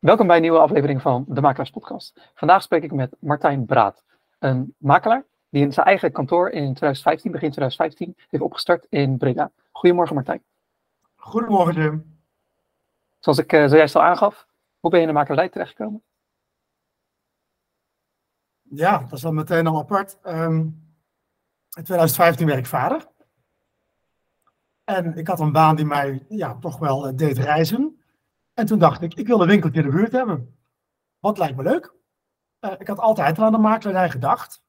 Welkom bij een nieuwe aflevering van de Makelaars Podcast. Vandaag spreek ik met Martijn Braat, een makelaar die in zijn eigen kantoor in 2015, begin 2015, heeft opgestart in Breda. Goedemorgen Martijn. Goedemorgen Jim. Zoals ik uh, zojuist al aangaf, hoe ben je in de makelarij terechtgekomen? Ja, dat is dan meteen al apart. Um, in 2015 werd ik vader. En ik had een baan die mij ja, toch wel uh, deed reizen. En toen dacht ik, ik wil een winkeltje in de buurt hebben. Wat lijkt me leuk? Uh, ik had altijd al aan de makelaarij gedacht.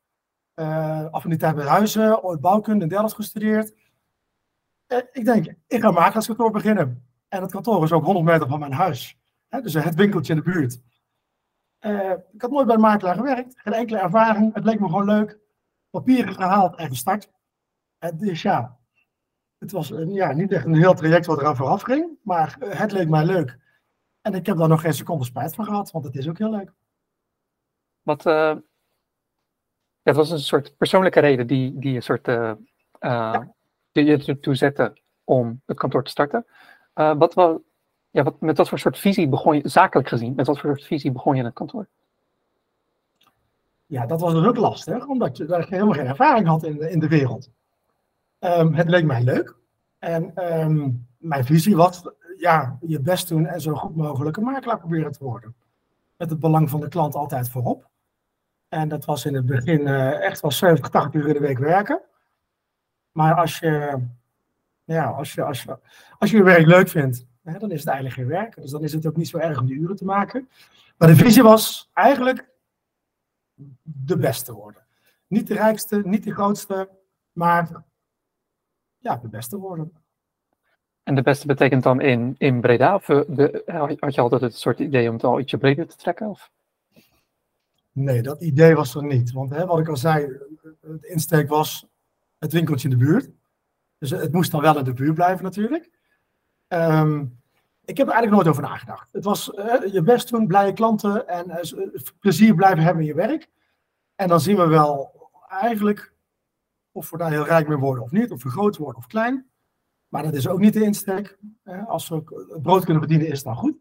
Uh, af en toe tijd bij huizen, ooit bouwkunde en Delft gestudeerd. Uh, ik denk, ik ga een makelaarskantoor beginnen. En het kantoor is ook 100 meter van mijn huis. Hè, dus het winkeltje in de buurt. ik had nooit bij een makelaar gewerkt, geen enkele ervaring. Het leek me gewoon leuk. Papieren gehaald en gestart. En dus ja, het was ja, niet echt een heel traject wat eraan vooraf ging. Maar het leek mij leuk. En ik heb daar nog geen seconde spijt van gehad, want het is ook heel leuk. Wat, uh, het was een soort persoonlijke reden die, die een soort, uh, ja. die je ertoe zette om het kantoor te starten. Wat, wel, ja, wat, met wat voor soort visie begon je, zakelijk gezien, met wat voor soort visie begon je in het kantoor? Ja, dat was dus ook lastig, omdat je, je helemaal geen ervaring had in de, in de wereld. Um, het leek mij leuk. En um, mijn visie was ja, je best doen en zo goed mogelijk een makelaar proberen te worden. Met het belang van de klant altijd voorop. En dat was in het begin uh, echt wel 70, 80 uur in de week werken. Maar als je, ja, als je, als je, als je je werk leuk vindt, hè, dan is het eigenlijk geen werk. Dus dan is het ook niet zo erg om die uren te maken. Maar de visie was eigenlijk de beste worden. Niet de rijkste, niet de grootste, maar ja, de beste worden. En de beste betekent dan in, in Breda? Of de, had je altijd het soort idee om het al ietsje breder te trekken? Of? Nee, dat idee was er niet. Want hè, wat ik al zei, het insteek was het winkeltje in de buurt. Dus het moest dan wel in de buurt blijven natuurlijk. Um, ik heb er eigenlijk nooit over nagedacht. Het was je best doen, blije klanten en uh, plezier blijven hebben in je werk. En dan zien we wel eigenlijk of we daar heel rijk mee worden of niet, of we groot worden of klein. Maar dat is ook niet de insteek. Als we brood kunnen verdienen, is het dan goed.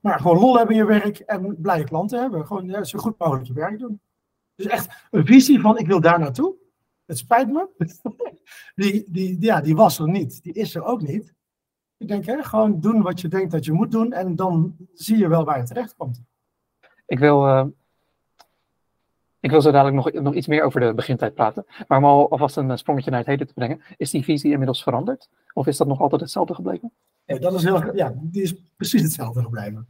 Maar gewoon lol hebben in je werk en blije klanten hebben. Gewoon ja, zo goed mogelijk je werk doen. Dus echt een visie van ik wil daar naartoe. Het spijt me. Die, die, ja, die was er niet. Die is er ook niet. Ik denk, hè, gewoon doen wat je denkt dat je moet doen. En dan zie je wel waar je terecht komt. Ik wil uh, ik wil zo dadelijk nog, nog iets meer over de begintijd praten. Maar om al alvast een sprongetje naar het heden te brengen. Is die visie inmiddels veranderd? Of is dat nog altijd hetzelfde gebleven? Ja, dat is heel, ja die is precies hetzelfde gebleven.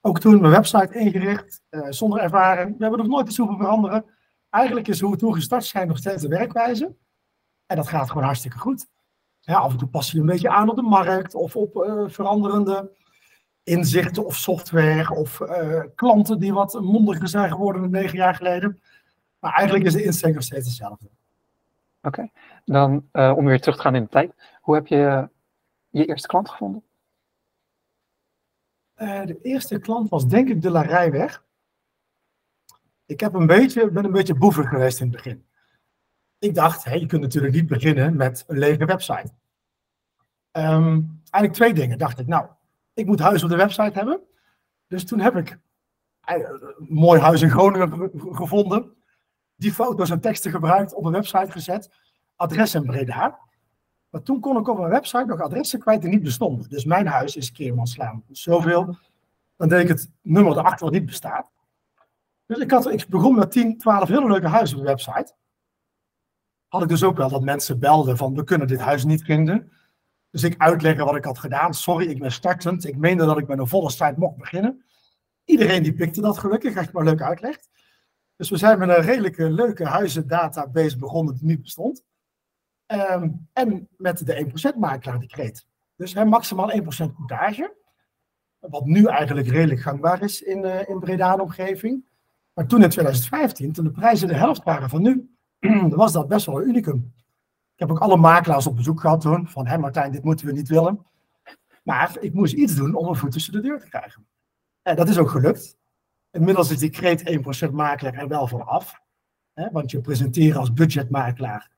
Ook toen mijn website ingericht, uh, zonder ervaring. We hebben nog nooit iets hoeven veranderen. Eigenlijk is hoe we toen gestart zijn nog steeds de werkwijze. En dat gaat gewoon hartstikke goed. Ja, af en toe pas je een beetje aan op de markt of op uh, veranderende inzichten of software of uh, klanten die wat mondiger zijn geworden dan negen jaar geleden. Maar eigenlijk is de insteek nog steeds hetzelfde. Oké, okay. dan uh, om weer terug te gaan in de tijd. Hoe heb je je eerste klant gevonden? Uh, de eerste klant was denk ik de Larijweg. Ik heb een beetje, ben een beetje boever geweest in het begin. Ik dacht, hey, je kunt natuurlijk niet beginnen met een lege website. Um, eigenlijk twee dingen dacht ik. Nou, ik moet huis op de website hebben. Dus toen heb ik een mooi huis in Groningen gevonden. Die foto's en teksten gebruikt, op een website gezet. Adres in Breda. Maar toen kon ik op mijn website nog adressen kwijt die niet bestonden. Dus mijn huis is Keermanslaan. Zoveel. Dan denk ik het nummer erachter wat niet bestaat. Dus ik, had, ik begon met 10, 12 hele leuke huizen op de website. Had ik dus ook wel dat mensen belden van we kunnen dit huis niet vinden. Dus ik uitleggen wat ik had gedaan. Sorry, ik ben startend. Ik meende dat ik met een volle site mocht beginnen. Iedereen die pikte dat gelukkig, als je maar leuk uitlegt. Dus we zijn met een redelijke leuke huizendatabase begonnen die niet bestond. Um, en met de 1% makelaar decreet. Dus hè, maximaal 1% courtage. Wat nu eigenlijk redelijk gangbaar is in, uh, in Breda en omgeving. Maar toen in 2015, toen de prijzen de helft waren van nu, was dat best wel een unicum. Ik heb ook alle makelaars op bezoek gehad toen. Van, hé Martijn, dit moeten we niet willen. Maar ik moest iets doen om een voet tussen de deur te krijgen. En dat is ook gelukt. Inmiddels is die kreet 1% makelaar er wel van af. Hè, want je presenteren als budgetmakelaar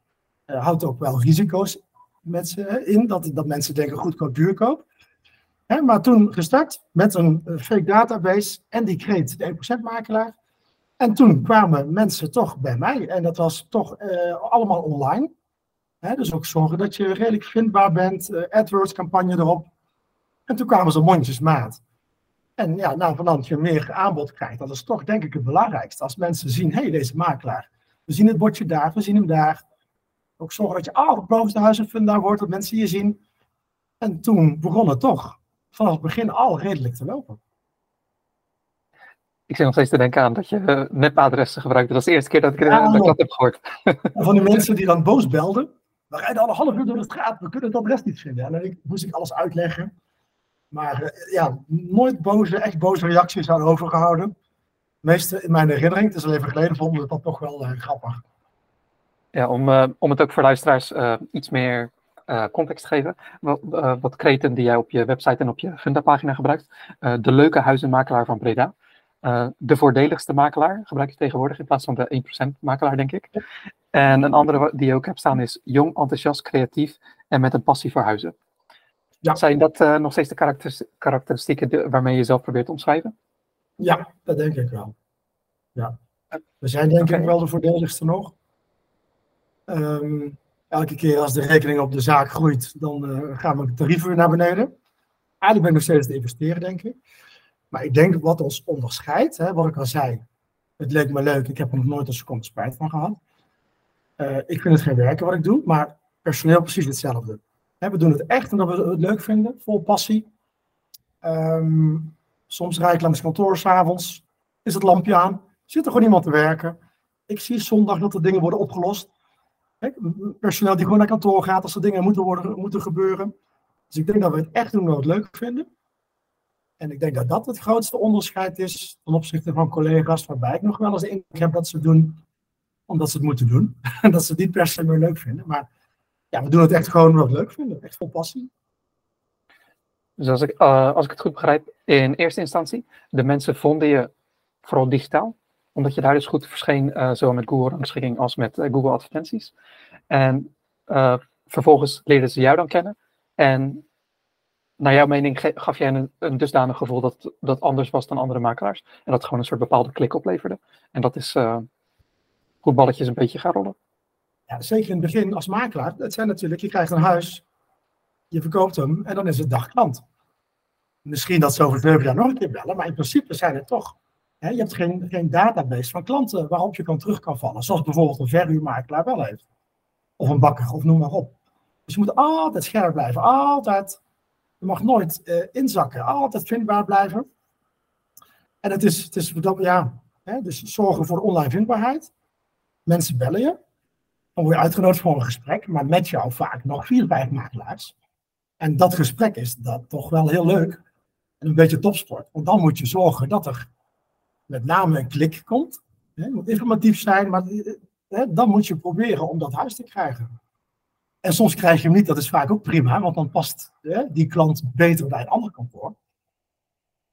uh, houdt ook wel risico's met ze in. Dat, dat mensen denken goedkoop, duurkoop. maar toen gestart met een fake database en die kreeg de 1% makelaar. En toen kwamen mensen toch bij mij en dat was toch allemaal online. Dus ook zorgen dat je redelijk vindbaar bent, AdWords campagne erop. En toen kwamen ze mondjesmaat. En ja, nou, vanaf je meer aanbod krijgt, dat is toch denk ik het belangrijkste. Als mensen zien, hé, hey, deze makelaar, we zien het bordje daar, we zien hem daar. Ook zorgen dat je altijd boven de huizen daar wordt, dat mensen je zien. En toen begon het toch vanaf het begin al redelijk te lopen. Ik zit nog steeds te denken aan dat je uh, nepadressen gebruikte. Dat is de eerste keer dat ik uh, dat heb gehoord. van die mensen die dan boos belden. We rijden al een half uur door de straat, we kunnen het adres niet vinden. En dan moest ik alles uitleggen. Maar uh, ja, nooit boze, echt boze reacties aan overgehouden. Meeste in mijn herinnering, het is al even geleden, vonden we dat toch wel grappig. Ja, om, uh, om het ook voor luisteraars iets meer context te geven. Wat, wat kreten die jij op je website en op je Funda-pagina gebruikt. de leuke huizenmakelaar van Breda. de voordeligste makelaar gebruik je tegenwoordig in plaats van de 1% makelaar, denk ik. En een andere die je ook hebt staan is jong, enthousiast, creatief en met een passie voor huizen. Ja. Zijn dat nog steeds de karakteristieken waarmee je jezelf probeert te omschrijven? Ja, dat denk ik wel. Ja. We zijn denk okay. ik wel de voordeligste nog. Um, elke keer als de rekening op de zaak groeit, dan uh, gaan we tarieven weer naar beneden. Eigenlijk ben ik nog steeds te investeren, denk ik. Maar ik denk wat ons onderscheidt, hè, wat ik al zei, het leek me leuk, ik heb er nog nooit een seconde spijt van gehad. Uh, ik vind het geen werken wat ik doe, maar personeel precies hetzelfde. We doen het echt omdat we het leuk vinden, vol passie. Um, soms rijd ik langs kantoor s'avonds, is het lampje aan, zit er gewoon iemand te werken. Ik zie zondag dat er dingen worden opgelost personeel die gewoon naar kantoor gaat als er dingen moeten, worden, moeten gebeuren. Dus ik denk dat we het echt doen wat we het leuk vinden. En ik denk dat dat het grootste onderscheid is ten opzichte van collega's, waarbij ik nog wel eens de heb dat ze doen omdat ze het moeten doen. En dat ze het niet per se meer leuk vinden. Maar ja, we doen het echt gewoon wat we leuk vinden. Echt vol passie. Dus als ik, uh, als ik het goed begrijp, in eerste instantie, de mensen vonden je vooral digitaal omdat je daar dus goed verscheen, uh, zowel met Google rangschikking als met uh, Google advertenties. En vervolgens leerden ze jou dan kennen. En naar jouw mening gaf jij een, een dusdanig gevoel dat dat anders was dan andere makelaars. En dat gewoon een soort bepaalde klik opleverde. En dat is hoe balletjes een beetje gaan rollen. Ja, zeker in het begin als makelaar. Het zijn natuurlijk, je krijgt een huis, je verkoopt hem en dan is het dagklant. Misschien dat ze over zeven jaar nog een keer bellen, maar in principe zijn het toch je hebt geen, geen database van klanten waarop je kan terug kan vallen. Zoals bijvoorbeeld een verhuurmakelaar wel heeft. Of een bakker, of noem maar op. Dus je moet altijd scherp blijven. Altijd. Je mag nooit uh, inzakken. Altijd vindbaar blijven. En het is, het is ja, hè, dus zorgen voor online vindbaarheid. Mensen bellen je. Dan word je uitgenodigd voor een gesprek. Maar met jou vaak nog vier, vijf makelaars. En dat gesprek is dat toch wel heel leuk. En een beetje topsport. Want dan moet je zorgen dat er met name een klik komt. Het moet informatief zijn, maar hè, dan moet je proberen om dat huis te krijgen. En soms krijg je hem niet, dat is vaak ook prima, want dan past hè, die klant beter bij een ander kantoor.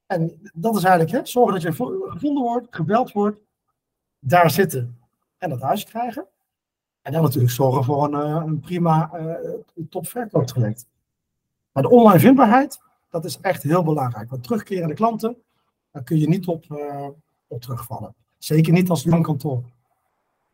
En dat is eigenlijk, hè, zorgen dat je gevonden wordt, gebeld wordt, daar zitten en dat huis krijgen. En dan natuurlijk zorgen voor een, eh, een prima uh, topverkooptraject. Maar de online vindbaarheid, dat is echt heel belangrijk. Want terugkerende klanten, daar kun je niet op, uh, op terugvallen. Zeker niet als jong kantoor.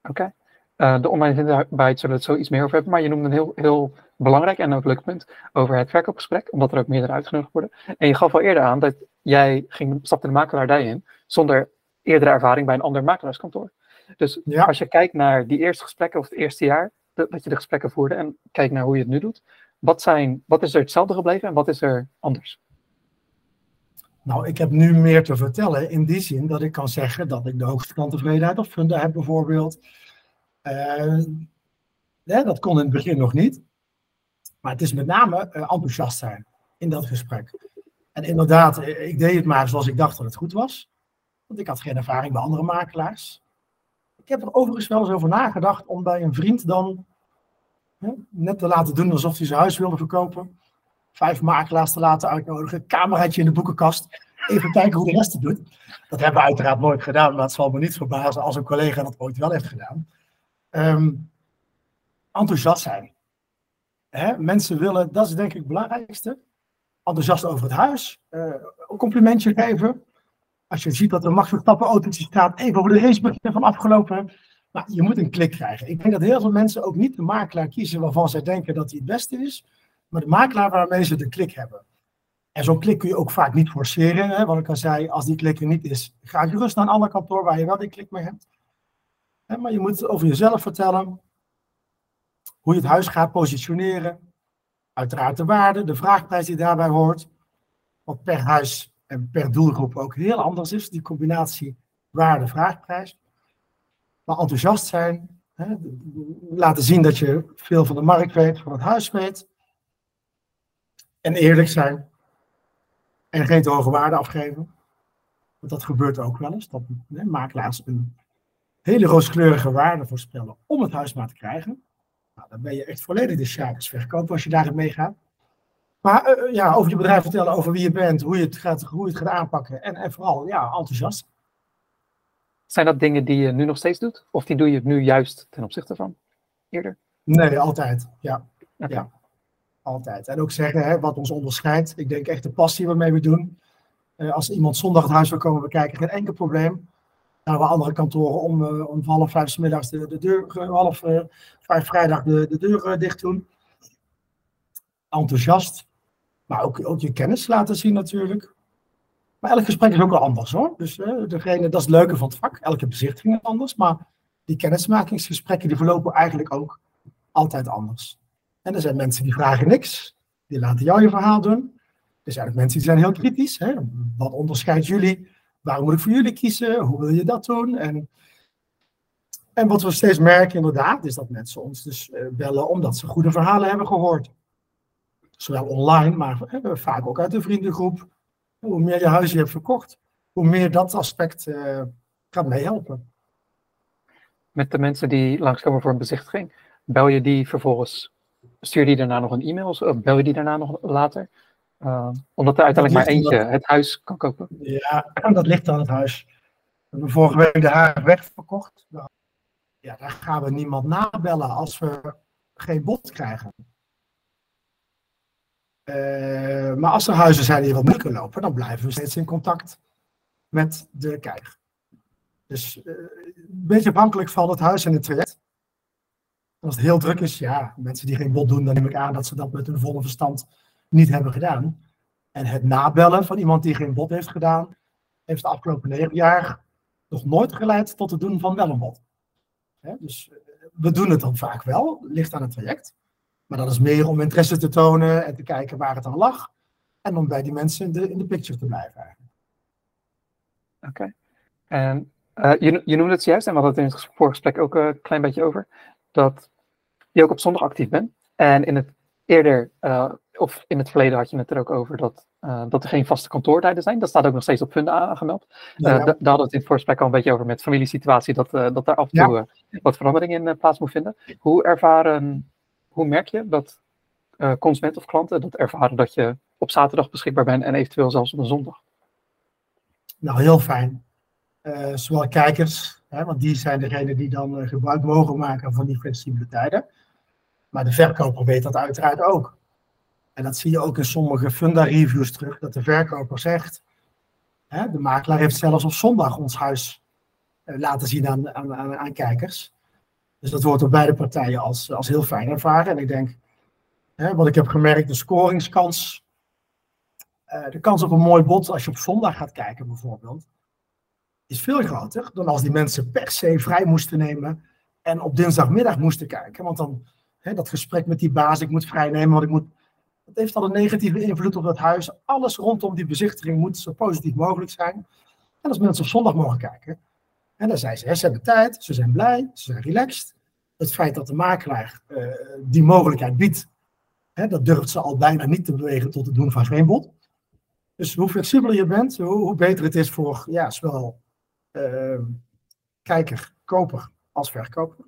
Oké. De online vindbaarheid zullen we het zo iets meer over hebben, maar je noemde een heel, heel belangrijk en ook leuk punt over het verkoopgesprek, omdat er ook meerdere uitgenodigd worden. En je gaf al eerder aan dat jij ging, stapte de makelaardij in zonder eerdere ervaring bij een ander makelaarskantoor. Dus ja. als je kijkt naar die eerste gesprekken of het eerste jaar dat, dat je de gesprekken voerde en kijkt naar hoe je het nu doet, wat, zijn, wat is er hetzelfde gebleven en wat is er anders? Nou, ik heb nu meer te vertellen in die zin dat ik kan zeggen dat ik de hoogste klanttevredenheid op Funda heb bijvoorbeeld. Uh, dat kon in het begin nog niet. Maar het is met name uh, enthousiast zijn in dat gesprek. En inderdaad, eh, ik deed het maar zoals ik dacht dat het goed was. Want ik had geen ervaring bij andere makelaars. Ik heb er overigens wel eens over nagedacht om bij een vriend dan net te laten doen alsof hij zijn huis wilde verkopen vijf makelaars te laten uitnodigen, cameraatje in de boekenkast, even kijken hoe de rest het doet. Dat hebben we uiteraard nooit gedaan, maar het zal me niet verbazen als een collega dat ooit wel heeft gedaan. Um, enthousiast zijn. Hè? Mensen willen, dat is denk ik het belangrijkste. enthousiast over het huis, uh, een complimentje geven. Als je ziet dat er Max Verstappen autootje staat, even over de race beginnen van afgelopen. Nou, je moet een klik krijgen. Ik denk dat heel veel mensen ook niet de makelaar kiezen waarvan zij denken dat hij het beste is, maar de makelaar waarmee ze de klik hebben. En zo'n klik kun je ook vaak niet forceren. Hè? Wat ik al zei, als die klik er niet is, ga gerust naar een ander kantoor waar je wel die klik mee hebt. Maar je moet over jezelf vertellen, hoe je het huis gaat positioneren. Uiteraard de waarde, de vraagprijs die daarbij hoort. Wat per huis en per doelgroep ook heel anders is, die combinatie waarde-vraagprijs. Maar enthousiast zijn, hè, laten zien dat je veel van de markt weet, van het huis weet. En eerlijk zijn. En geen te hoge waarde afgeven. Want dat gebeurt ook wel eens. Dat hè, makelaars een hele rooskleurige waarde voorspellen om het huis maar te krijgen. Nou, dan ben je echt volledig de sjaakers verkopen als je daarin meegaat. Maar uh, ja, over je bedrijf vertellen, over wie je bent, hoe je het gaat, hoe je het gaat aanpakken en, en vooral ja, enthousiast. Zijn dat dingen die je nu nog steeds doet? Of die doe je nu juist ten opzichte van eerder? Nee, altijd. Ja. ja. Altijd. En ook zeggen hè, wat ons onderscheidt. Ik denk echt de passie waarmee we doen. Uh, als iemand zondag het huis wil komen bekijken, geen enkel probleem. Nou, waar andere kantoren om, uh, om half vijf s middags de, de deur, half vijf vrijdag de, de deur dicht doen. Enthousiast. Maar ook, ook je kennis laten zien natuurlijk. Maar elk gesprek is ook wel anders hoor. Dus degene, dat is het leuke van het vak. Elke bezichtiging is anders. Maar die kennismakingsgesprekken die verlopen eigenlijk ook altijd anders. En er zijn mensen die vragen niks. Die laten jou je verhaal doen. Er zijn ook mensen die zijn heel kritisch. Hè? Wat onderscheidt jullie? Waarom moet ik voor jullie kiezen? Hoe wil je dat doen? En, en wat we steeds merken inderdaad, is dat mensen ons dus uh, bellen omdat ze goede verhalen hebben gehoord. Zowel online, maar vaak ook uit de vriendengroep. Hoe meer je huis je hebt verkocht, hoe meer dat aspect gaat meehelpen. Met de mensen die langskomen voor een bezichtiging, bel je die vervolgens stuur je daarna nog een e-mail of bel je die daarna nog later? Uh, omdat er uiteindelijk maar eentje het huis kan kopen. Ja, dat ligt aan het huis. We hebben vorige week de Haagweg verkocht. Ja, daar gaan we niemand nabellen als we geen bod krijgen. Uh, maar als er huizen zijn die wat moeilijker lopen, dan blijven we steeds in contact met de kijker. Dus uh, een beetje afhankelijk van het huis en het traject. Als het heel druk is, ja, mensen die geen bod doen, dan neem ik aan dat ze dat met hun volle verstand niet hebben gedaan. En het nabellen van iemand die geen bod heeft gedaan, heeft de afgelopen negen jaar nog nooit geleid tot het doen van wel een bod. dus eh, we doen het dan vaak wel, ligt aan het traject. Maar dat is meer om interesse te tonen en te kijken waar het aan lag. En om bij die mensen in de, in de picture te blijven eigenlijk. Oké. En uh, je, je noemde het juist, en we hadden het in het voorgesprek ook een klein beetje over, dat je ook op zondag actief bent. En in het eerder, uh, of in het verleden had je het er ook over dat, uh, dat er geen vaste kantoortijden zijn. Dat staat ook nog steeds op Funda aangemeld. Ja, ja. Daar hadden we het in het voorgesprek al een beetje over met familiesituatie, dat, dat daar af en toe ja. wat verandering in plaats moet vinden. Hoe ervaren, hoe merk je dat consumenten of klanten dat ervaren dat je op zaterdag beschikbaar bent en eventueel zelfs op een zondag? Nou, heel fijn. zowel kijkers, hè, want die zijn degene die dan gebruik mogen maken van die flexibele tijden. Maar de verkoper weet dat uiteraard ook. En dat zie je ook in sommige funda-reviews terug, dat de verkoper zegt, hè, de makelaar heeft zelfs op zondag ons huis eh, laten zien aan, aan, kijkers. Dus dat wordt door beide partijen als, als heel fijn ervaren. En ik denk, hè, wat ik heb gemerkt, de scoringskans, uh, de kans op een mooi bod als je op zondag gaat kijken bijvoorbeeld, is veel groter dan als die mensen per se vrij moesten nemen en op dinsdagmiddag moesten kijken. Want dan Hè, dat gesprek met die baas, ik moet vrijnemen, want ik moet. Dat heeft al een negatieve invloed op dat huis. Alles rondom die bezichtiging moet zo positief mogelijk zijn. En als mensen op zondag mogen kijken, en dan zijn ze, ze hebben tijd, ze zijn blij, ze zijn relaxed. Het feit dat de makelaar uh, die mogelijkheid biedt, hè, dat durft ze al bijna niet te bewegen tot het doen van geen bod. Dus hoe flexibeler je bent, hoe, beter het is voor ja, zowel uh, kijker, koper als verkoper.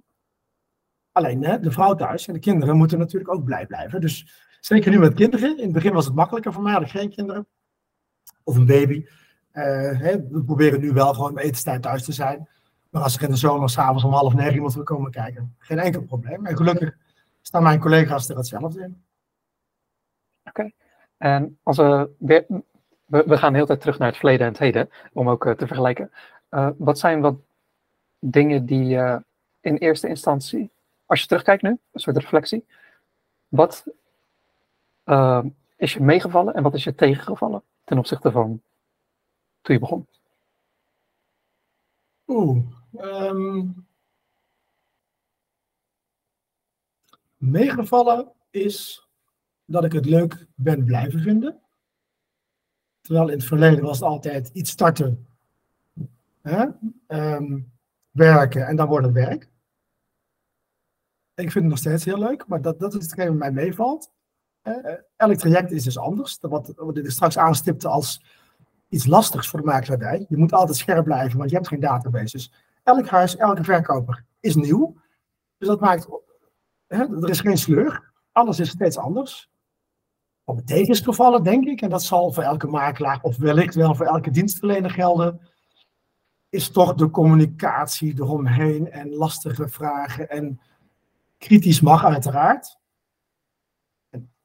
Alleen hè, de vrouw thuis en de kinderen moeten natuurlijk ook blij blijven. Dus zeker nu met kinderen. In het begin was het makkelijker voor mij, had geen kinderen. Of een baby. Uh, hè, we proberen nu wel gewoon etenstijd thuis te zijn. Maar als er in de zomer s'avonds om half negen iemand wil komen kijken, geen enkel probleem. En gelukkig staan mijn collega's er hetzelfde in. Oké. En als we, we, gaan de tijd terug naar het verleden en het heden, om ook te vergelijken. wat zijn wat dingen die in eerste instantie, als je terugkijkt nu, een soort reflectie, wat is je meegevallen en wat is je tegengevallen ten opzichte van toen je begon? Oeh, um, meegevallen is dat ik het leuk ben blijven vinden. Terwijl in het verleden was het altijd iets starten, hè? Ehm, werken en dan wordt het werk. Ik vind het nog steeds heel leuk, maar dat, dat is hetgeen wat mij meevalt. Uh, elk traject is dus anders. Wat, wat ik straks aanstipte als iets lastigs voor de makelaardij. Je moet altijd scherp blijven, want je hebt geen database. Dus elk huis, elke verkoper is nieuw. Dus dat maakt, hè, er is geen sleur. Alles is steeds anders. Op tegensgevallen, denk ik, en dat zal voor elke makelaar of wellicht wel voor elke dienstverlener gelden, is toch de communicatie eromheen en lastige vragen en kritisch mag uiteraard.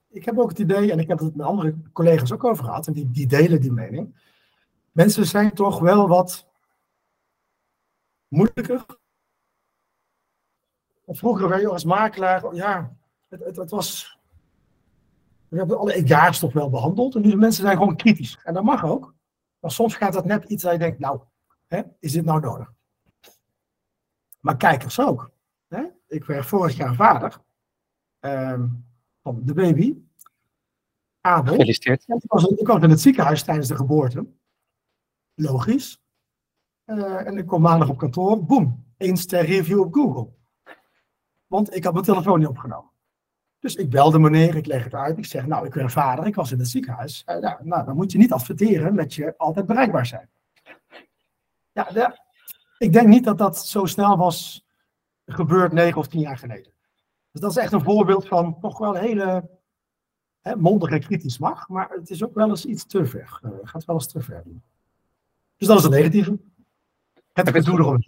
ik heb ook het idee, en ik heb het met andere collega's ook over gehad, en die, die delen die mening, mensen zijn toch wel wat moeilijker. Vroeger werd je als makelaar, ja, het, het, het was. We hebben alle jaar toch wel behandeld. En nu mensen zijn gewoon kritisch. En dat mag ook. Maar soms gaat het net iets dat je denkt, nou, hè, is dit nou nodig? Maar kijkers ook. Hè? Ik werd vorig jaar vader ehm, van de baby. Abel. Gefeliciteerd. Ik was, ik was in het ziekenhuis tijdens de geboorte. Logisch. Uh, en ik kom maandag op kantoor, boem, één ster review op Google. Want ik had mijn telefoon niet opgenomen. Dus ik belde meneer, ik leg het uit. Ik zeg, nou, ik ben vader, ik was in het ziekenhuis. Uh, nou, nou, dan moet je niet adverteren met je altijd bereikbaar zijn. Ja, ik denk niet dat dat zo snel was gebeurd negen of tien jaar geleden. Dus dat is echt een voorbeeld van toch wel hele hè, mondige kritisch mag, maar het is ook wel eens iets te ver. Uh, gaat wel eens te ver doen. Dus dat is het negatieve. Het heb gedoe erom.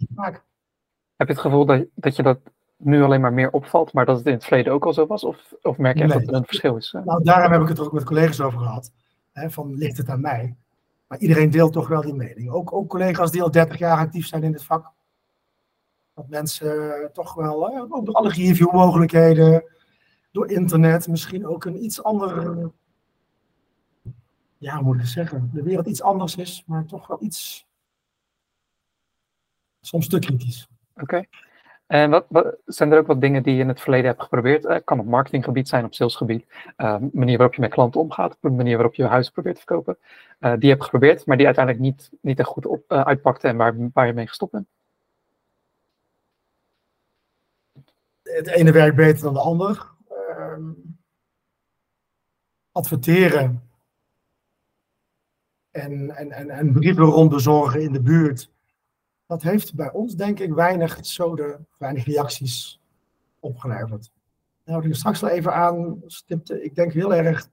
Heb je het gevoel dat, dat je dat nu alleen maar meer opvalt, maar dat het in het verleden ook al zo was? Of, of merk je dat er een verschil is? Nou, daarom heb ik het ook met collega's over gehad. Hè, van ligt het aan mij? Maar iedereen deelt toch wel die mening. Ook, ook collega's die al 30 jaar actief zijn in het vak. Dat mensen eh, toch wel, ook door alle reviewmogelijkheden, door internet, misschien ook een iets andere ja, hoe moet ik zeggen, de wereld iets anders is, maar toch wel iets, soms te kritisch. Oké. En wat, wat, zijn er ook wat dingen die je in het verleden hebt geprobeerd? Uh, kan op marketinggebied zijn, op salesgebied. Uh, manier waarop je met klanten omgaat, de manier waarop je huis probeert te verkopen. Uh, die je hebt geprobeerd, maar die uiteindelijk niet, niet echt goed op, uitpakte en waar, waar je mee gestopt bent. Het ene werkt beter dan de ander. Ehm, adverteren en, en, en, en brieven rondbezorgen in de buurt. Dat heeft bij ons, denk ik, weinig zoden, weinig reacties opgeleverd. Nou, wat ik straks wel even aanstipte, ik denk heel erg,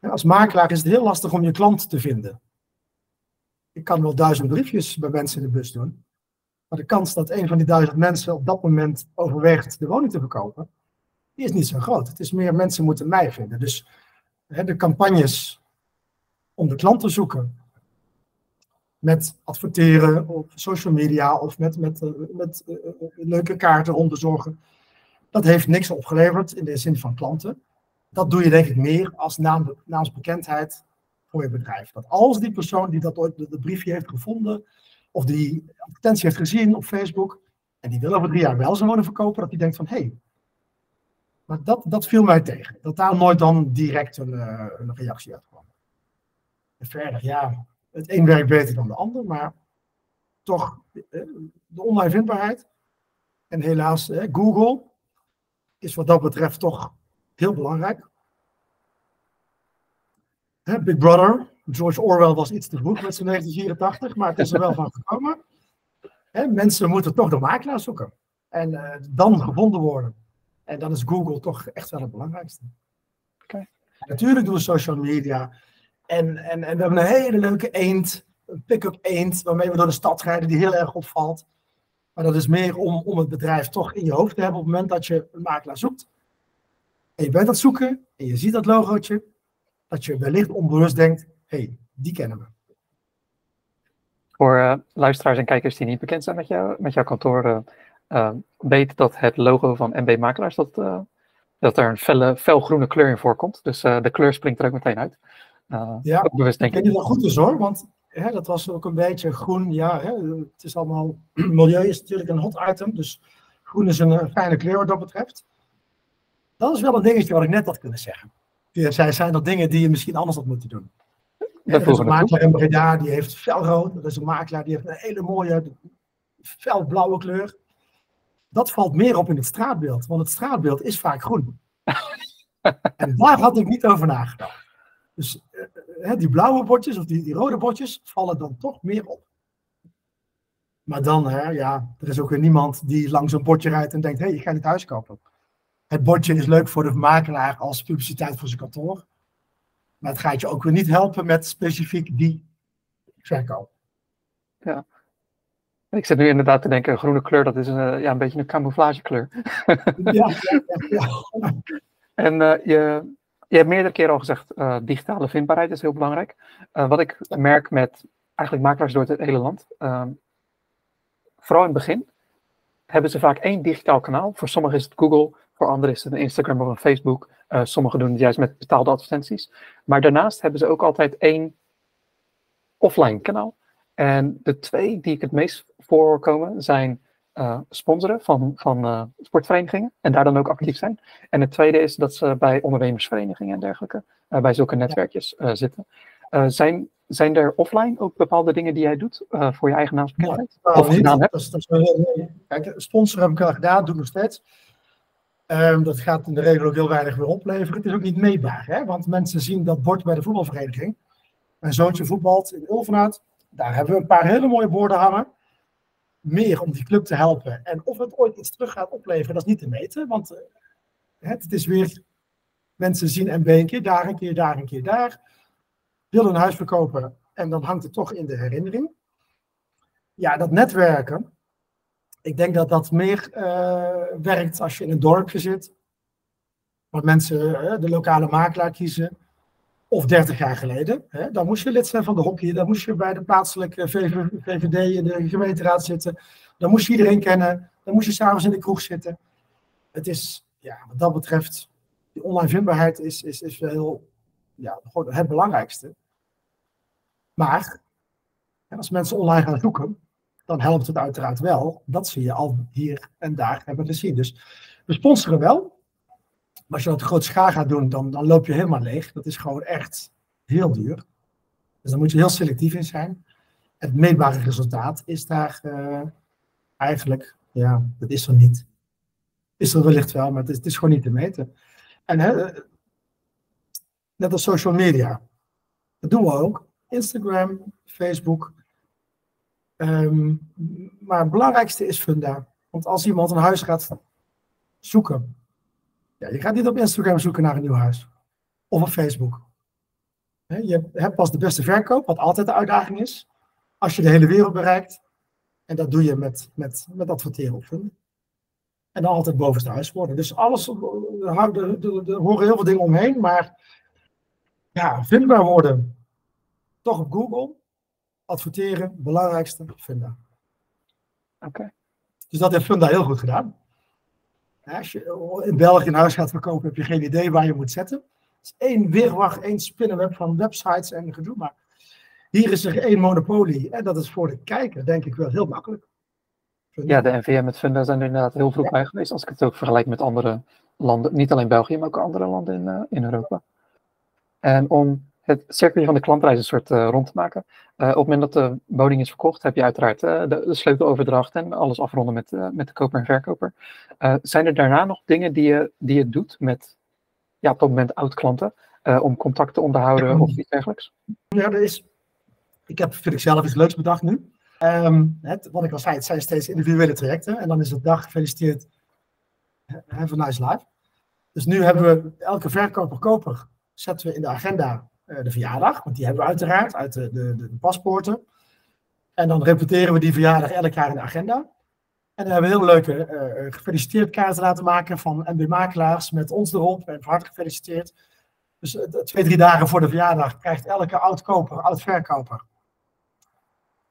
als makelaar is het heel lastig om je klant te vinden. Ik kan wel duizend briefjes bij mensen in de bus doen, maar de kans dat een van die duizend mensen op dat moment overweegt de woning te verkopen, die is niet zo groot. Het is meer mensen moeten mij vinden. Dus hè, de campagnes om de klant te zoeken. Met adverteren op social media of met, met, eh, met uh, leuke kaarten om te zorgen. Dat heeft niks opgeleverd in de zin van klanten. Dat doe je denk ik meer als naam, naamsbekendheid voor je bedrijf. Dat als die persoon die dat ooit de, briefje heeft gevonden, of die advertentie heeft gezien op Facebook, en die wil over drie jaar wel zijn woning verkopen, dat die denkt van hé, hey, maar dat, dat viel mij tegen. Dat daar nooit dan direct een, een reactie uit kwam verder, ja, het een werkt beter dan de ander, maar toch eh, de online vindbaarheid. En helaas, Google is wat dat betreft toch heel belangrijk. Big Brother, George Orwell was iets te vroeg met zijn 1984, maar het is er wel van gekomen. mensen moeten toch de makelaar zoeken. En uh, dan gevonden worden. En dan is Google toch echt wel het belangrijkste. Okay. Natuurlijk doen we social media en, en, en we hebben een hele leuke eend, een pick-up eend, waarmee we door de stad rijden, die heel erg opvalt. Maar dat is meer om, om het bedrijf toch in je hoofd te hebben op het moment dat je een makelaar zoekt. En je bent aan het zoeken en je ziet dat logootje. dat je wellicht onbewust denkt, hey, die kennen we. Voor uh, luisteraars en kijkers die niet bekend zijn met, met jouw kantoor, uh, weet dat het logo van MB Makelaars, dat, dat er een felle, felgroene kleur in voorkomt. Dus de kleur springt er ook meteen uit. Ja, ook bewust denk ik. Ik denk dat goed is hoor, want hè, dat was ook een beetje groen. Ja, hè, het is allemaal, milieu is natuurlijk een hot item, dus groen is een fijne kleur wat dat betreft. Dat is wel een dingetje wat ik net had kunnen zeggen. Zij zijn dat dingen die je misschien anders had moeten doen. Er is een makelaar in Breda, die heeft felrood. Er is een makelaar die heeft een hele mooie felblauwe kleur. Dat valt meer op in het straatbeeld, want het straatbeeld is vaak groen. en daar had ik niet over nagedacht. Dus uh, die blauwe bordjes of die, die rode bordjes vallen dan toch meer op. Maar dan, hè, ja, er is ook weer niemand die langs een bordje rijdt en denkt: hé, hey, ik ga dit huis kopen. Het bordje is leuk voor de makelaar als publiciteit voor zijn kantoor. Maar het gaat je ook weer niet helpen met specifiek die verkoop. Ja. Ik zit nu inderdaad te denken, groene kleur, dat is een, eh, ja, een beetje een camouflagekleur. Ja, ja, ja, En uh, je, je hebt meerdere keren al gezegd, uh, digitale vindbaarheid is heel belangrijk. Uh, wat ik merk met eigenlijk makelaars door het hele land, ehm, vooral in het begin, hebben ze vaak één digitaal kanaal. Voor sommigen is het Google, voor anderen is het een Instagram of een Facebook. Uh, sommigen doen het juist met betaalde advertenties. Maar daarnaast hebben ze ook altijd één offline kanaal. En de twee die ik het meest voorkomen zijn uh, sponsoren van, van uh, sportverenigingen en daar dan ook actief zijn. En het tweede is dat ze bij ondernemersverenigingen en dergelijke, bij zulke netwerkjes zitten. zijn, zijn er offline ook bepaalde dingen die jij doet voor je eigen naamsbekendheid? Ja, of gedaan hebt? Dat is, dat is, kijk, sponsoren heb ik al gedaan, doe ik nog steeds. Um, dat gaat in de regel ook heel weinig weer opleveren. Het is ook niet meetbaar, hè? want mensen zien dat bord bij de voetbalvereniging. Mijn zoontje voetbalt in Ulvenaat. Daar hebben we een paar hele mooie borden hangen. Meer om die club te helpen. En of het ooit iets terug gaat opleveren, dat is niet te meten. Want uh, het is weer, mensen zien MB een keer daar, een keer daar, een keer daar. Willen een huis verkopen en dan hangt het toch in de herinnering. Ja, dat netwerken, ik denk dat dat meer uh, werkt als je in een dorpje zit. Waar mensen uh, de lokale makelaar kiezen. Of 30 jaar geleden. Hè, dan moest je lid zijn van de hockey. Dan moest je bij de plaatselijke VVD in de gemeenteraad zitten. Dan moest je iedereen kennen. Dan moest je s'avonds in de kroeg zitten. Het is, ja, wat dat betreft, die online vindbaarheid is, is, is heel, ja, het belangrijkste. Maar als mensen online gaan zoeken, dan helpt het uiteraard wel dat ze je al hier en daar hebben gezien. Dus we sponsoren wel. Als je dat groot schaar gaat doen, dan, dan loop je helemaal leeg. Dat is gewoon echt heel duur. Dus daar moet je heel selectief in zijn. Het meetbare resultaat is daar uh, eigenlijk, ja, dat is er niet. Is er wellicht wel, maar het is, het is gewoon niet te meten. En hè, net als social media. Dat doen we ook. Instagram, Facebook, Um, maar het belangrijkste is funda. Want als iemand een huis gaat zoeken, ja, je gaat niet op Instagram zoeken naar een nieuw huis. Of op Facebook. je hebt pas de beste verkoop, wat altijd de uitdaging is. Als je de hele wereld bereikt. En dat doe je met, met, met adverteren op. En dan altijd bovenste huis worden. Dus alles, er, horen heel veel dingen omheen. Maar ja, vindbaar worden. Toch op Google adverteren, belangrijkste, Funda. Oké. Dus dat heeft Funda heel goed gedaan. Als je in België een huis gaat verkopen, heb je geen idee waar je moet zetten. Het is één weerwacht, één spinnenweb van websites en gedoe. Maar hier is er één monopolie. En dat is voor de kijker, denk ik, wel heel makkelijk. Ja, de NVM met Funda zijn er inderdaad heel vroeg bij geweest. Als ik het ook vergelijk met andere landen. Niet alleen België, maar ook andere landen in, uh, in Europa. En om het circuit van de klantreis een soort uh, rond te maken. Uh, op het moment dat de woning is verkocht, heb je uiteraard uh, de, sleuteloverdracht en alles afronden met, met de koper en verkoper. zijn er daarna nog dingen die je, die je doet met ja, op dat moment oud-klanten om contact te onderhouden of iets dergelijks? Ja, er is. Ik heb, vind ik zelf iets leuks bedacht nu. Het, wat ik al zei, het zijn steeds individuele trajecten. En dan is het dag gefeliciteerd. Have a nice. Dus nu hebben we elke verkoper-koper zetten we in de agenda eh, de verjaardag, want die hebben we uiteraard uit de, de, de, paspoorten. En dan repeteren we die verjaardag elk jaar in de agenda. En dan hebben we heel leuke uh, gefeliciteerd kaarten laten maken van MB Makelaars met ons erop en van harte gefeliciteerd. Dus eh, twee, drie dagen voor de verjaardag krijgt elke oud-koper, oud-verkoper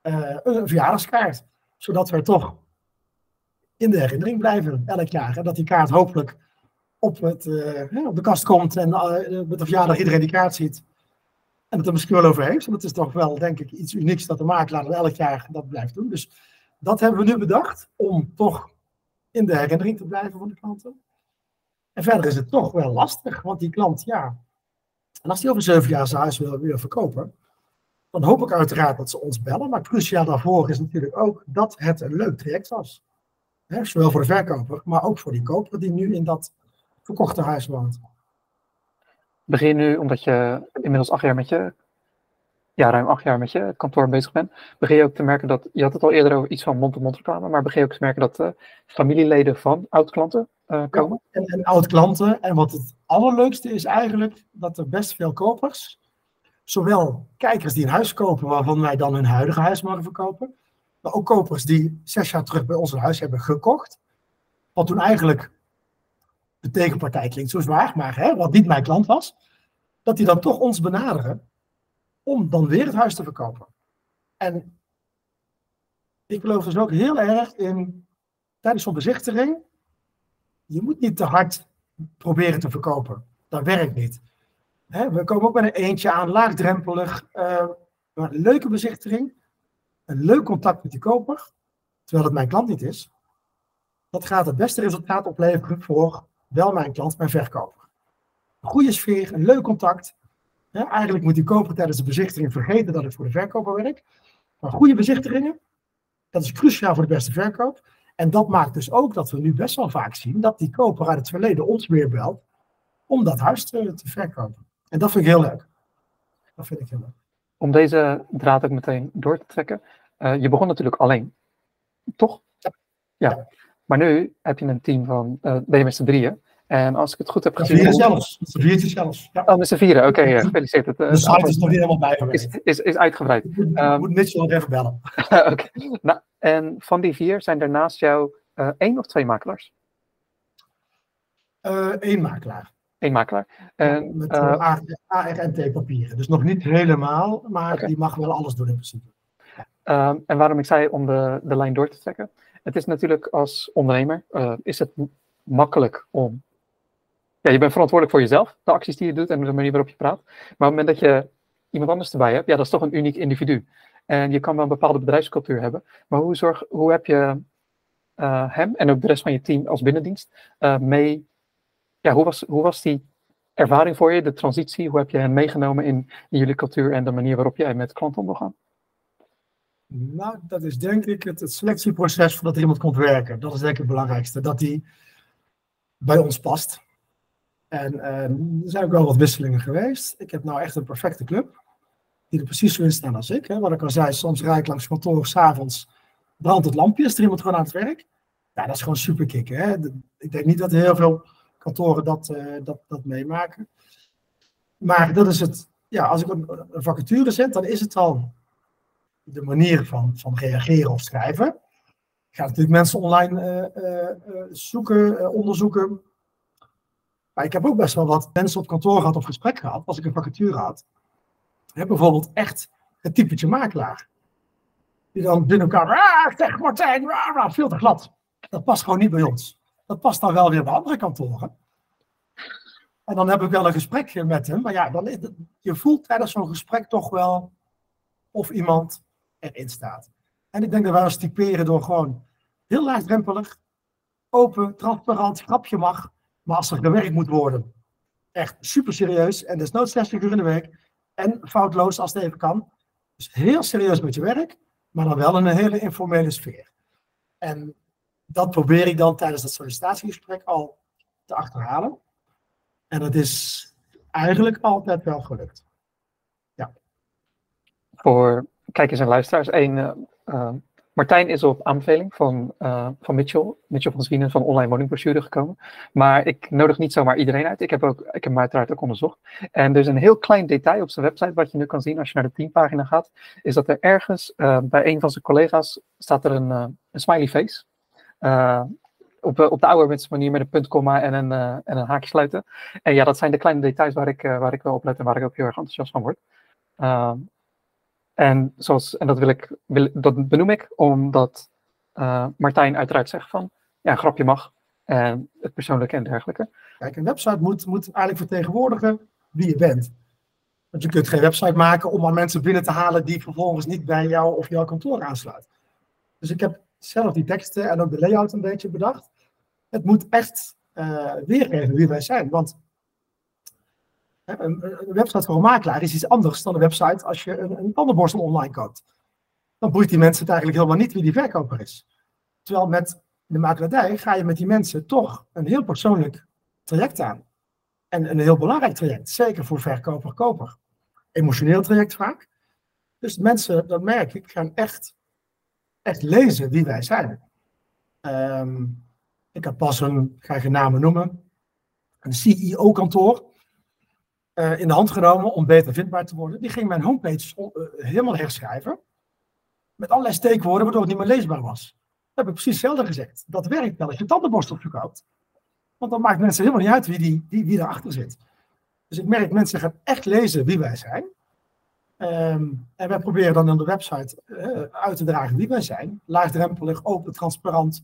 eh, een verjaardagskaart. Zodat we toch in de herinnering blijven elk jaar. En dat die kaart hopelijk op, het, op de kast komt en met de verjaardag iedereen die kaart ziet. En het er misschien wel over heeft. Want het is toch wel, denk ik, iets unieks dat de makelaar elk jaar dat blijft doen. Dus dat hebben we nu bedacht om toch in de herinnering te blijven van de klanten. En verder is het toch wel lastig, want die klant, ja. En als die over zeven jaar zijn huis wil weer verkopen, dan hoop ik uiteraard dat ze ons bellen. Maar cruciaal daarvoor is natuurlijk ook dat het een leuk traject was. zowel voor de verkoper, maar ook voor die koper die nu in dat verkochte huis woont. Begin nu, omdat je inmiddels acht jaar met je, ja, ruim acht jaar met je kantoor bezig bent, begin je ook te merken dat, je had het al eerder over iets van mond-to-mond reclame, maar begin je ook te merken dat uh, familieleden van oud-klanten uh, komen? Ja, en, en oud-klanten. En wat het allerleukste is eigenlijk, dat er best veel kopers, zowel kijkers die een huis kopen waarvan wij dan hun huidige huis mogen verkopen, maar ook kopers die zes jaar terug bij ons een huis hebben gekocht, wat toen eigenlijk de tegenpartij klinkt zo zwaar, maar hè, wat niet mijn klant was, dat die dan toch ons benaderen om dan weer het huis te verkopen. En ik geloof dus ook heel erg in, tijdens zo'n bezichtiging, je moet niet te hard proberen te verkopen. Dat werkt niet. we komen ook met een eentje aan, laagdrempelig, uh, maar leuke bezichtiging, een leuk contact met die koper, terwijl het mijn klant niet is. Dat gaat het beste resultaat opleveren voor wel mijn klant, mijn verkoper. Een goede sfeer, een leuk contact. eigenlijk moet die koper tijdens de bezichtiging vergeten dat het voor de verkoper werkt. Maar goede bezichtigingen, dat is cruciaal voor de beste verkoop. En dat maakt dus ook dat we nu best wel vaak zien dat die koper uit het verleden ons weer belt om dat huis te, te verkopen. En dat vind ik heel leuk. Dat vind ik heel leuk. Om deze draad ook meteen door te trekken. Uh, je begon natuurlijk alleen, toch? Ja. ja. Maar nu heb je een team van, uh, ben je met z'n drieën. En als ik het goed heb gezien... Vieren zelfs. Viertje zelfs. Ja. Oh, met z'n vieren. Oké, okay, ja, gefeliciteerd. Het, de site is nog niet helemaal bij is, is, is uitgebreid. Ik moet, um, moet Mitchell nog even bellen. Oké. Nou, en van die vier zijn er naast jou uh, één of twee makelaars? Eén uh, makelaar. Eén makelaar. En, met uh, ARNT-papieren. Dus nog niet helemaal, maar okay. die mag wel alles doen in principe. Um, en waarom ik zei om de, de lijn door te trekken. Het is natuurlijk als ondernemer, is het makkelijk om ja, je bent verantwoordelijk voor jezelf, de acties die je doet en de manier waarop je praat. Maar op het moment dat je iemand anders erbij hebt, ja, dat is toch een uniek individu. En je kan wel een bepaalde bedrijfscultuur hebben. Maar hoe, zorg, hoe heb je uh, hem en ook de rest van je team als binnendienst uh, mee? Ja, hoe was, hoe was die ervaring voor je, de transitie? Hoe heb je hen meegenomen in, in jullie cultuur en de manier waarop jij met klanten om wil gaan? Nou, dat is denk ik het, het selectieproces voordat iemand komt werken. Dat is denk ik het belangrijkste. Dat die bij ons past. En uh, er zijn ook wel wat wisselingen geweest. Ik heb nou echt een perfecte club. Die er precies zo in staan als ik. Hè. Wat ik al zei, soms rijd ik langs kantoor, s'avonds brandt het lampje, is er iemand gewoon aan het werk. Ja, dat is gewoon super kicken. Hè. Ik denk niet dat heel veel kantoren dat, uh, dat, dat meemaken. Maar dat is het. Ja, als ik een, vacature zet, dan is het al de manier van, van reageren of schrijven. Ik ga natuurlijk mensen online uh, zoeken, onderzoeken. Maar ik heb ook best wel wat mensen op kantoor gehad of gesprek gehad, als ik een vacature had. Bijvoorbeeld echt het typetje makelaar. Die dan binnen elkaar, ah, zeg Martijn, ah, ah, veel te glad. Dat past gewoon niet bij ons. Dat past dan wel weer bij andere kantoren. En dan heb ik wel een gesprekje met hem. Maar ja, dan is je voelt tijdens zo'n gesprek toch wel of iemand erin staat. En ik denk dat wij ons typeren door gewoon heel laagdrempelig, open, transparant, grapje mag. Maar als er gewerkt moet worden, echt super serieus en desnoods 60 uur in de week en foutloos als het even kan. Dus heel serieus met je werk, maar dan wel in een hele informele sfeer. En dat probeer ik dan tijdens dat sollicitatiegesprek al te achterhalen. En dat is eigenlijk altijd wel gelukt. Ja. Voor kijkers en luisteraars, één uh, uh, Martijn is op aanbeveling van, uh, van Mitchell, Mitchell van Zwienen van Online Woningbrochure gekomen. Maar ik nodig niet zomaar iedereen uit. Ik heb, ook, ik heb hem uiteraard ook onderzocht. En er is een heel klein detail op zijn website wat je nu kan zien als je naar de teampagina gaat. Is dat er ergens uh, bij een van zijn collega's staat er een, uh, een smiley face. op, op de ouderwetse manier met een puntkomma en een, en een haakje sluiten. En ja, dat zijn de kleine details waar ik, waar ik wel op let en waar ik ook heel erg enthousiast van word. En, zoals, en dat, wil ik, wil, dat benoem ik omdat Martijn uiteraard zegt van, ja, grapje mag. En het persoonlijke en dergelijke. Kijk, een website moet, moet eigenlijk vertegenwoordigen wie je bent. Want je kunt geen website maken om maar mensen binnen te halen die vervolgens niet bij jou of jouw kantoor aansluiten. Dus ik heb zelf die teksten en ook de layout een beetje bedacht. Het moet echt uh, weergeven wie wij zijn. Want een, website voor een makelaar is iets anders dan een website als je een, een online koopt. Dan boeit die mensen het eigenlijk helemaal niet wie die verkoper is. Terwijl met de makelaardij ga je met die mensen toch een heel persoonlijk traject aan. En een heel belangrijk traject, zeker voor verkoper-koper. Emotioneel traject vaak. Dus mensen, dat merk ik, gaan echt, echt lezen wie wij zijn. Ehm, ik heb pas een, ga je namen noemen, een CEO-kantoor uh, in de hand genomen om beter vindbaar te worden. Die ging mijn homepage uh, helemaal herschrijven. Met allerlei steekwoorden, waardoor het niet meer leesbaar was. Dat heb ik precies hetzelfde gezegd. Dat werkt wel als je tandenborstel verkoopt. Want dan maakt mensen helemaal niet uit wie, die, wie, wie erachter zit. Dus ik merk, mensen gaan echt lezen wie wij zijn. Ehm, en wij proberen dan op de website uh, uit te dragen wie wij zijn. Laagdrempelig, open, transparant.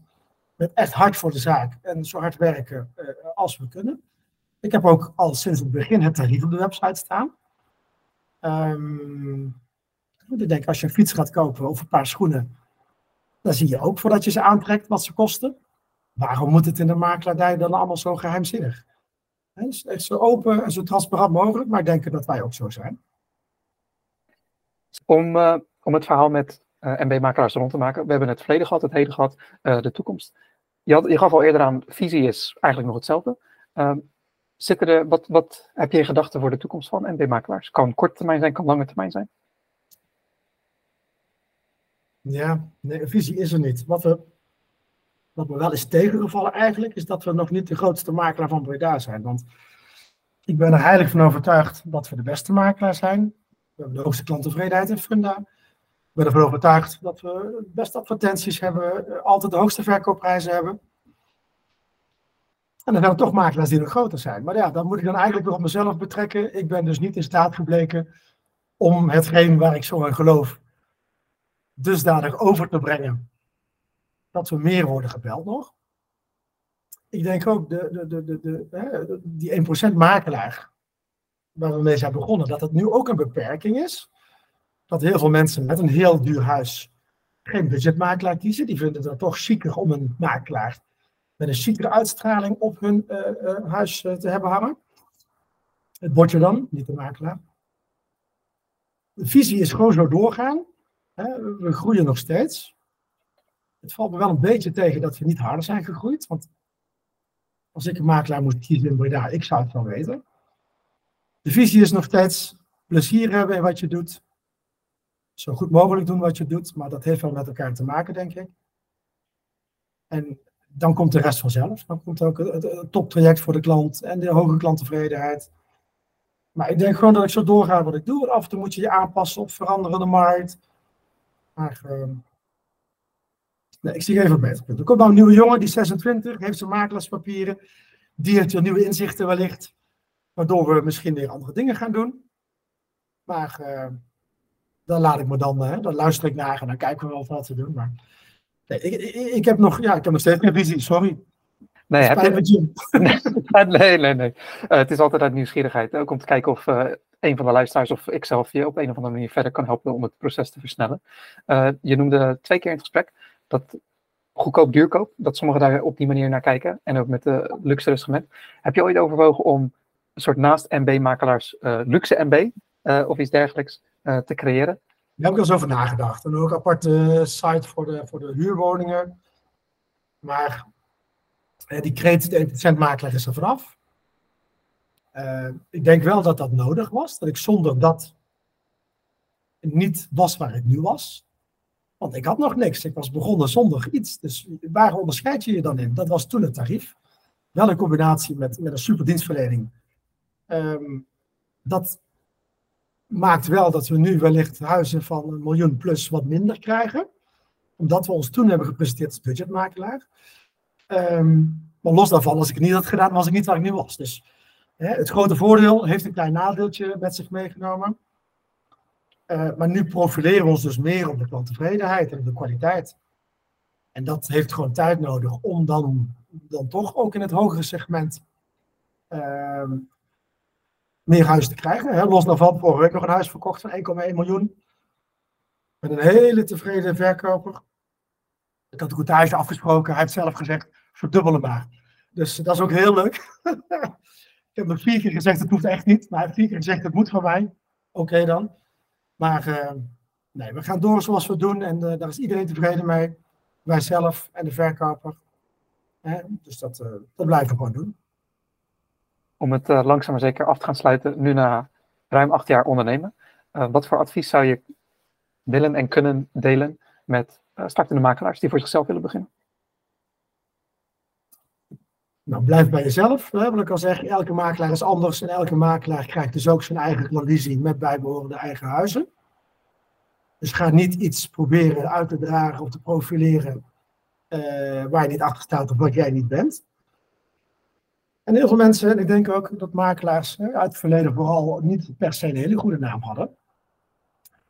Met echt hard voor de zaak. En zo hard werken als we kunnen. Ik heb ook al sinds het begin het tarief op de website staan. Um, ik denk, als je een fiets gaat kopen of een paar schoenen, dan zie je ook voordat je ze aantrekt wat ze kosten. Waarom moet het in de makelaardij dan allemaal zo geheimzinnig? Het is zo open en zo transparant mogelijk, maar denken dat wij ook zo zijn. Om, uh, om het verhaal met uh, eh, MB-makelaars rond te maken. We hebben het verleden gehad, het heden gehad, uh, de toekomst. Je, had, je gaf al eerder aan, visie is eigenlijk nog hetzelfde. Uh, zitten wat, wat heb je gedachten voor de toekomst van MB-makelaars? Kan korte termijn zijn, kan lange termijn zijn? Ja, nee, visie is er niet. Wat, we, wat me wel is tegengevallen eigenlijk, is dat we nog niet de grootste makelaar van Breda zijn. Want ik ben er heilig van overtuigd dat we de beste makelaar zijn. We hebben de hoogste klanttevredenheid in Funda. Ik ben ervan overtuigd dat we de beste advertenties hebben, altijd de hoogste verkoopprijzen hebben. En dan zijn er toch makelaars die nog groter zijn. Maar ja, dat moet ik dan eigenlijk weer op mezelf betrekken. Ik ben dus niet in staat gebleken om hetgeen waar ik zo in geloof dusdanig over te brengen dat we meer worden gebeld nog. Ik denk ook de, de, de, de, die 1% makelaar waar we mee zijn begonnen, dat het nu ook een beperking is. Dat heel veel mensen met een heel duur huis geen budgetmakelaar kiezen. Die vinden het toch chiquer om een makelaar met een chicere uitstraling op hun uh, uh, huis uh, te hebben hangen. Het bordje dan, niet de makelaar. De visie is gewoon zo doorgaan. We groeien nog steeds. Het valt me wel een beetje tegen dat we niet harder zijn gegroeid. Want als ik een makelaar moest kiezen in Breda, ik zou het wel weten. De visie is nog steeds plezier hebben in wat je doet. Zo goed mogelijk doen wat je doet, maar dat heeft wel met elkaar te maken, denk ik. En dan komt de rest vanzelf. Dan komt ook het, het toptraject voor de klant en de hoge klanttevredenheid. Maar ik denk gewoon dat ik zo doorga wat ik doe. Af en toe moet je je aanpassen op veranderende markt. Maar uh, nee, ik zie even beter. Er komt nou een nieuwe jongen, die 26, heeft zijn makelaarspapieren. Die heeft weer nieuwe inzichten wellicht. Waardoor we misschien weer andere dingen gaan doen. Maar uh, dan laat ik me dan, uh, dan luister ik naar en dan kijken we wel wat we doen. Maar nee, ik, ik, heb nog, ja, ik heb nog steeds geen visie, sorry. Nee, heb je... nee, nee, nee. Uh, het is altijd uit nieuwsgierigheid. Ook om te kijken of uh, een van de luisteraars of ik zelf je op een of andere manier verder kan helpen om het proces te versnellen. Uh, je noemde twee keer in het gesprek dat goedkoop duurkoop, dat sommigen daar op die manier naar kijken. En ook met de luxe segment. Heb je ooit overwogen om een soort naast MB-makelaars luxe MB of iets dergelijks te creëren? Daar heb ik wel eens over nagedacht. En ook een aparte site voor de, voor de huurwoningen. Maar die creative makelaar is er vanaf. Uh, ik denk wel dat dat nodig was. Dat ik zonder dat niet was waar ik nu was. Want ik had nog niks. Ik was begonnen zonder iets. Dus waar onderscheid je je dan in? Dat was toen het tarief. Wel in combinatie met, met een superdienstverlening. Um, dat maakt wel dat we nu wellicht huizen van een miljoen plus wat minder krijgen. Omdat we ons toen hebben gepresenteerd als budgetmakelaar. Ehm, maar los daarvan, als ik het niet had gedaan, was ik niet waar ik nu was. Dus hè, het grote voordeel heeft een klein nadeeltje met zich meegenomen. Uh, maar nu profileren we ons dus meer op de klanttevredenheid en op de kwaliteit. En dat heeft gewoon tijd nodig om dan, dan toch ook in het hogere segment uh, meer huis te krijgen. Hè? Los daarvan, vorige week nog een huis verkocht van 1,1 miljoen. Met een hele tevreden verkoper. Ik had de coutage afgesproken. Hij heeft zelf gezegd, verdubbelen maar. Dus dat is ook heel leuk. ik heb nog vier keer gezegd, het hoeft echt niet. Maar hij heeft vier keer gezegd, het moet van mij. Oké dan. Maar uh, nee, we gaan door zoals we doen. En uh, daar is iedereen tevreden mee. Wij zelf en de verkoper. Dus dat, uh, dat blijven we gewoon doen. Om het langzaam maar zeker af te gaan sluiten, nu na ruim acht jaar ondernemen. wat voor advies zou je willen en kunnen delen met startende makelaars die voor zichzelf willen beginnen? Nou, blijf bij jezelf. Hè, wat ik al zeg, elke makelaar is anders en elke makelaar krijgt dus ook zijn eigen klandizie met bijbehorende eigen huizen. Dus ga niet iets proberen uit te dragen of te profileren waar je niet achter staat of wat jij niet bent. En heel veel mensen, en ik denk ook dat makelaars uit het verleden vooral niet per se een hele goede naam hadden.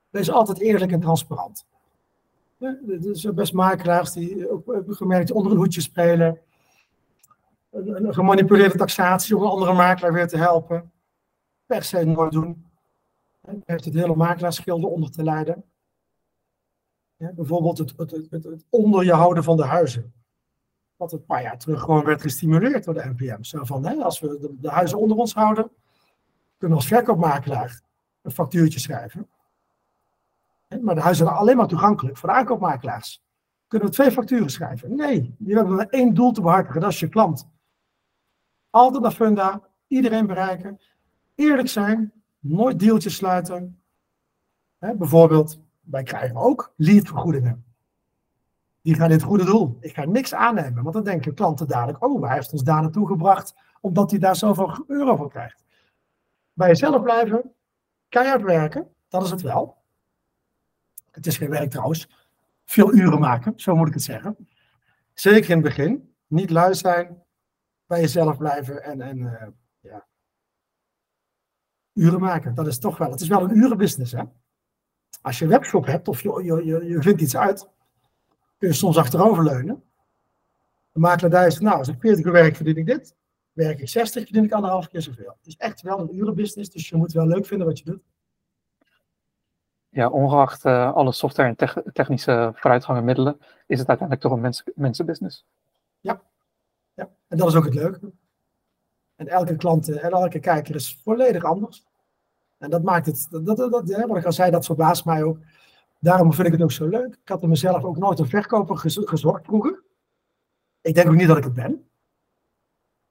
Wees altijd eerlijk en transparant. Er zijn best makelaars die ook gemerkt onder een hoedje spelen een, gemanipuleerde taxatie om een andere makelaar weer te helpen. Per se nooit doen. Hij heeft het hele makelaarsschilder onder te leiden. Ja, bijvoorbeeld het, het, het, onder je houden van de huizen. Wat een paar jaar terug gewoon werd gestimuleerd door de NPM. Zo van, hè, als we de, huizen onder ons houden, kunnen we als verkoopmakelaar een factuurtje schrijven. Maar de huizen zijn alleen maar toegankelijk voor de aankoopmakelaars. Kunnen we twee facturen schrijven? Nee, die hebben maar één doel te behartigen, dat is je klant. Altijd naar funda, iedereen bereiken. Eerlijk zijn, nooit deeltjes sluiten. bijvoorbeeld, wij krijgen ook leadvergoedingen. Die gaan het goede doel. Ik ga niks aannemen, want dan denken klanten dadelijk, oh, hij heeft ons daar naartoe gebracht, omdat hij daar zoveel euro voor krijgt. Bij jezelf blijven, keihard werken, dat is het wel. Het is geen werk trouwens. Veel uren maken, zo moet ik het zeggen. Zeker in het begin. Niet lui zijn, bij jezelf blijven en, en uh, ja, uren maken. Dat is toch wel, het is wel een urenbusiness. Hè? Als je een webshop hebt of je, je, je vindt iets uit, kun je soms achteroverleunen. De makelaar daar is, nou, als ik 40 uur werk, verdien ik dit. Werk ik 60, verdien ik anderhalf keer zoveel. Het is echt wel een urenbusiness, dus je moet wel leuk vinden wat je doet. Ja, ongeacht uh, alle software en technische vooruitgang en middelen, is het uiteindelijk toch een mens mensenbusiness. Ja, ja, en dat is ook het leuke. En elke klant eh, en elke kijker is volledig anders. En dat maakt het, dat, dat, dat, wat ik al zei, dat verbaast mij ook. Daarom vind ik het ook zo leuk. Ik had er mezelf ook nooit een verkoper gezorgd vroeger. Ik denk ook niet dat ik het ben.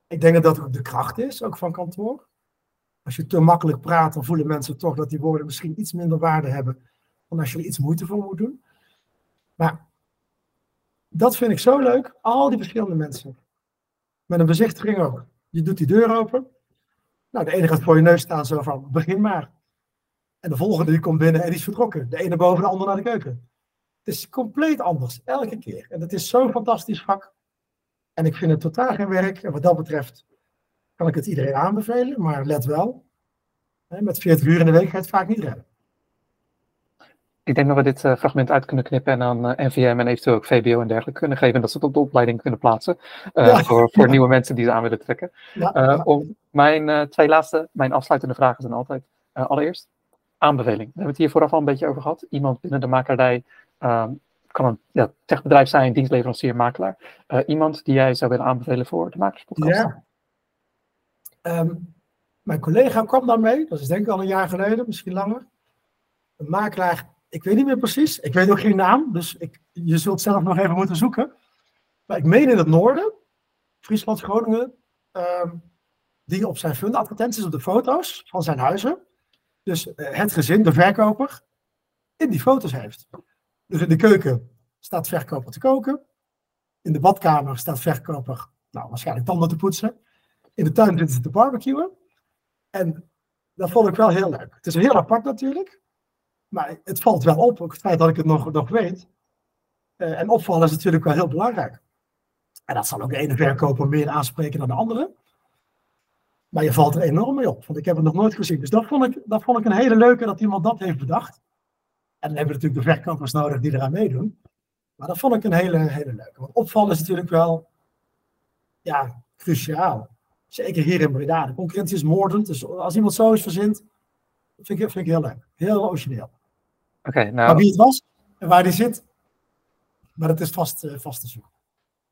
Ik denk dat dat ook de kracht is, ook van kantoor. Als je te makkelijk praat, dan voelen mensen toch dat die woorden misschien iets minder waarde hebben dan als je er iets moeite voor moet doen. Maar dat vind ik zo leuk, al die verschillende mensen. Met een bezichtiging ook. Je doet die deur open. Nou, de ene gaat voor je neus staan, zo van, begin maar. En de volgende die komt binnen en die is vertrokken. De ene boven de andere naar de keuken. Het is compleet anders, elke keer. En het is zo'n fantastisch vak. En ik vind het totaal geen werk. En wat dat betreft kan ik het iedereen aanbevelen. Maar let wel, met 40 uur in de week ga je het vaak niet redden. Ik denk dat we dit uh, fragment uit kunnen knippen en aan uh, eh, NVM en eventueel ook VBO en dergelijke kunnen geven. Dat ze het op de opleiding kunnen plaatsen. Uh, Voor, voor nieuwe mensen die ze aan willen trekken. Ja, om mijn twee laatste, mijn afsluitende vragen zijn altijd. allereerst, aanbeveling. We hebben het hier vooraf al een beetje over gehad. Iemand binnen de makelaardij ehm, kan een ja, techbedrijf zijn, dienstleverancier, makelaar. iemand die jij zou willen aanbevelen voor de makerspodcast. Ja. Um, mijn collega kwam daarmee, dat is denk ik al een jaar geleden, misschien langer. Een makelaar ik weet niet meer precies. Ik weet ook geen naam. Dus ik, je zult zelf nog even moeten zoeken. Maar ik meen in het noorden, Friesland, Groningen, ehm, die op zijn fundadvertenties op de foto's van zijn huizen. Dus eh, het gezin, de verkoper, in die foto's heeft. Dus in de keuken staat verkoper te koken. In de badkamer staat verkoper, nou waarschijnlijk tanden te poetsen. In de tuin zitten ze te barbecuen. En dat vond ik wel heel leuk. Het is heel apart natuurlijk. Maar het valt wel op, ook het feit dat ik het nog, nog weet. Uh, en opvallen is natuurlijk wel heel belangrijk. En dat zal ook de ene verkoper meer aanspreken dan de andere. Maar je valt er enorm mee op, want ik heb het nog nooit gezien. Dus dat vond ik, dat vond ik een hele leuke dat iemand dat heeft bedacht. En dan hebben we natuurlijk de verkopers nodig die eraan meedoen. Maar dat vond ik een hele, hele leuke. Want opvallen is natuurlijk wel ja, cruciaal. Zeker hier in Breda. De concurrentie is moordend. Dus als iemand zoiets verzint, vind ik, vind ik heel leuk. Heel origineel. Oké, nou... Maar wie het was en waar die zit, maar dat is vast, uh, vast te zoeken.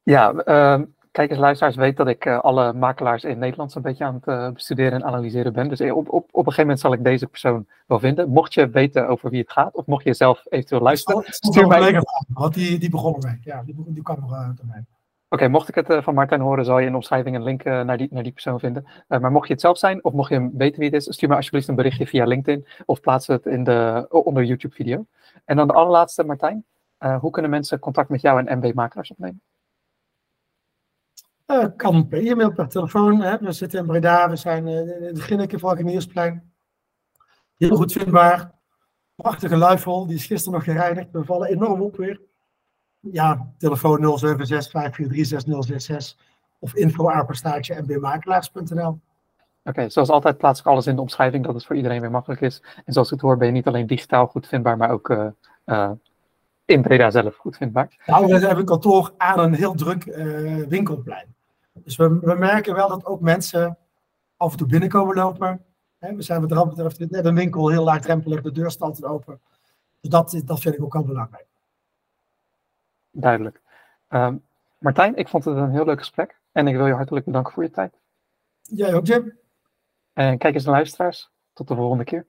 Ja, uh, kijkers, luisteraars weten dat ik uh, alle makelaars in Nederland zo'n beetje aan het uh, bestuderen en analyseren ben. Dus op, op, op een gegeven moment zal ik deze persoon wel vinden. Mocht je weten over wie het gaat, of mocht je zelf eventueel luisteren, stuur mij... Want die, die begon ermee. Ja, die, die kwam nog mij. Oké, okay, mocht ik het uh, van Martijn horen, zal je in de omschrijving een link uh, naar, die, naar die persoon vinden. Uh, maar mocht je het zelf zijn, of mocht je weten wie het is, stuur me alsjeblieft een berichtje via LinkedIn of plaats het in de, onder YouTube-video. En dan de allerlaatste, Martijn. hoe kunnen mensen contact met jou en MB Makelaars opnemen? Kan per e-mail, per telefoon. Hè. We zitten in Breda, we zijn in de Ginneke, Valkeniersplein. Heel goed vindbaar. Prachtige luifel, die is gisteren nog gereinigd. We vallen enorm op weer ja, telefoon 076 of info mbmakelaars.nl. Oké, okay, zoals altijd plaats ik alles in de omschrijving, dat het voor iedereen weer makkelijk is. En zoals ik het hoor ben je niet alleen digitaal goed vindbaar, maar ook uh, uh, in Breda zelf goed vindbaar. Nou, we hebben een kantoor aan een heel druk uh, winkelplein. Dus we, we, merken wel dat ook mensen af en toe binnenkomen lopen. Hè, we zijn wat dat betreft net een winkel heel laagdrempelig, de deur staat open. Dus dat, dat vind ik ook al belangrijk. Duidelijk. Um, Martijn, ik vond het een heel leuk gesprek en ik wil je hartelijk bedanken voor je tijd. Jij ook, Jim. En kijk eens naar luisteraars. Tot de volgende keer.